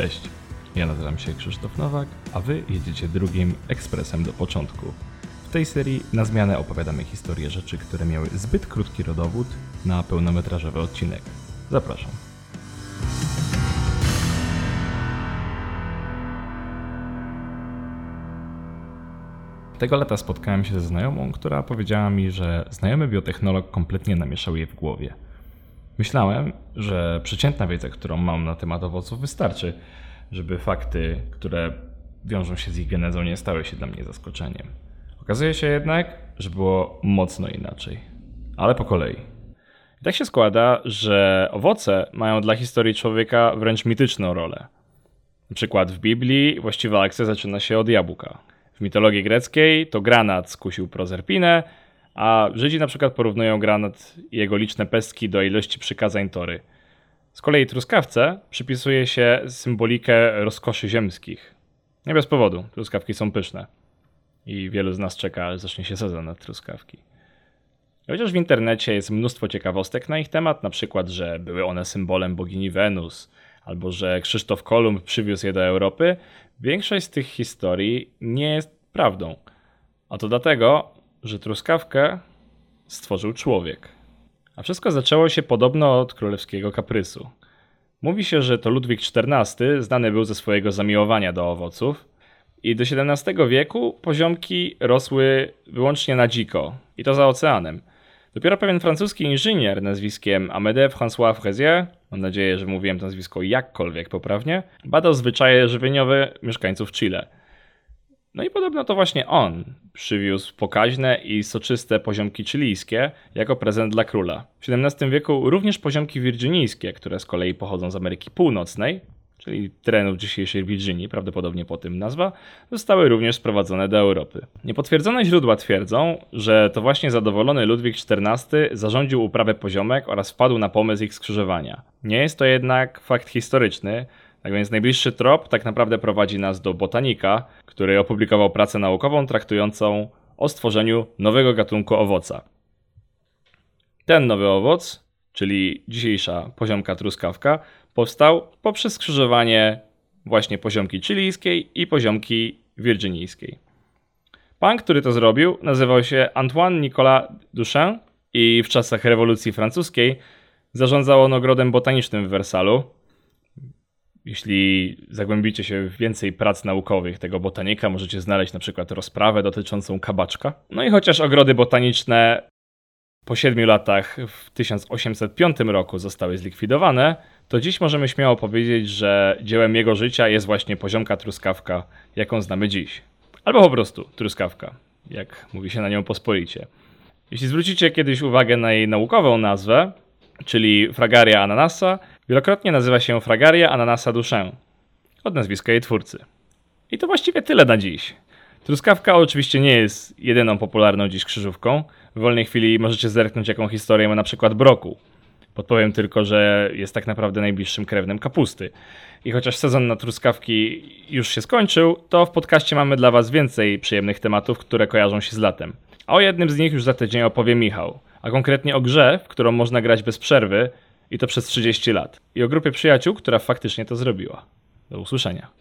Cześć, ja nazywam się Krzysztof Nowak, a wy jedziecie drugim ekspresem do początku. W tej serii na zmianę opowiadamy historię rzeczy, które miały zbyt krótki rodowód na pełnometrażowy odcinek. Zapraszam. Tego lata spotkałem się ze znajomą, która powiedziała mi, że znajomy biotechnolog kompletnie namieszał jej w głowie. Myślałem, że przeciętna wiedza, którą mam na temat owoców, wystarczy, żeby fakty, które wiążą się z ich genezą, nie stały się dla mnie zaskoczeniem. Okazuje się jednak, że było mocno inaczej. Ale po kolei. I tak się składa, że owoce mają dla historii człowieka wręcz mityczną rolę. Na przykład w Biblii właściwa akcja zaczyna się od jabłka. W mitologii greckiej to granat skusił Prozerpinę, a Żydzi na przykład porównują granat i jego liczne pestki do ilości przykazań Tory. Z kolei truskawce przypisuje się symbolikę rozkoszy ziemskich. Nie bez powodu, truskawki są pyszne. I wielu z nas czeka, aż zacznie się sezon na truskawki. Chociaż w internecie jest mnóstwo ciekawostek na ich temat, na przykład, że były one symbolem bogini Wenus, albo że Krzysztof Kolumb przywiózł je do Europy, większość z tych historii nie jest prawdą. A to dlatego, że truskawkę stworzył człowiek. A wszystko zaczęło się podobno od królewskiego kaprysu. Mówi się, że to Ludwik XIV znany był ze swojego zamiłowania do owoców i do XVII wieku poziomki rosły wyłącznie na dziko i to za oceanem. Dopiero pewien francuski inżynier nazwiskiem Amédée François Fraisier, mam nadzieję, że mówiłem to nazwisko jakkolwiek poprawnie, badał zwyczaje żywieniowe mieszkańców Chile – no i podobno to właśnie on przywiózł pokaźne i soczyste poziomki chilijskie jako prezent dla króla. W XVII wieku również poziomki wirginijskie, które z kolei pochodzą z Ameryki Północnej, czyli terenów dzisiejszej Virginii, prawdopodobnie po tym nazwa, zostały również sprowadzone do Europy. Niepotwierdzone źródła twierdzą, że to właśnie zadowolony Ludwik XIV zarządził uprawę poziomek oraz wpadł na pomysł ich skrzyżowania. Nie jest to jednak fakt historyczny, tak więc najbliższy trop tak naprawdę prowadzi nas do botanika, który opublikował pracę naukową traktującą o stworzeniu nowego gatunku owoca. Ten nowy owoc, czyli dzisiejsza poziomka truskawka, powstał poprzez skrzyżowanie właśnie poziomki chilijskiej i poziomki wirginijskiej. Pan, który to zrobił, nazywał się Antoine Nicolas Duchamp i w czasach rewolucji francuskiej zarządzał on ogrodem botanicznym w Wersalu, jeśli zagłębicie się w więcej prac naukowych tego botanika, możecie znaleźć na przykład rozprawę dotyczącą kabaczka. No i chociaż ogrody botaniczne po siedmiu latach w 1805 roku zostały zlikwidowane, to dziś możemy śmiało powiedzieć, że dziełem jego życia jest właśnie poziomka truskawka, jaką znamy dziś. Albo po prostu truskawka, jak mówi się na nią pospolicie. Jeśli zwrócicie kiedyś uwagę na jej naukową nazwę, czyli Fragaria ananasa, Wielokrotnie nazywa się Fragaria Ananasa Duszę, od nazwiska jej twórcy. I to właściwie tyle na dziś. Truskawka oczywiście nie jest jedyną popularną dziś krzyżówką. W wolnej chwili możecie zerknąć jaką historię ma na przykład broku. Podpowiem tylko, że jest tak naprawdę najbliższym krewnym kapusty. I chociaż sezon na truskawki już się skończył, to w podcaście mamy dla Was więcej przyjemnych tematów, które kojarzą się z latem. A o jednym z nich już za tydzień opowie Michał, a konkretnie o grze, w którą można grać bez przerwy, i to przez 30 lat. I o grupie przyjaciół, która faktycznie to zrobiła. Do usłyszenia.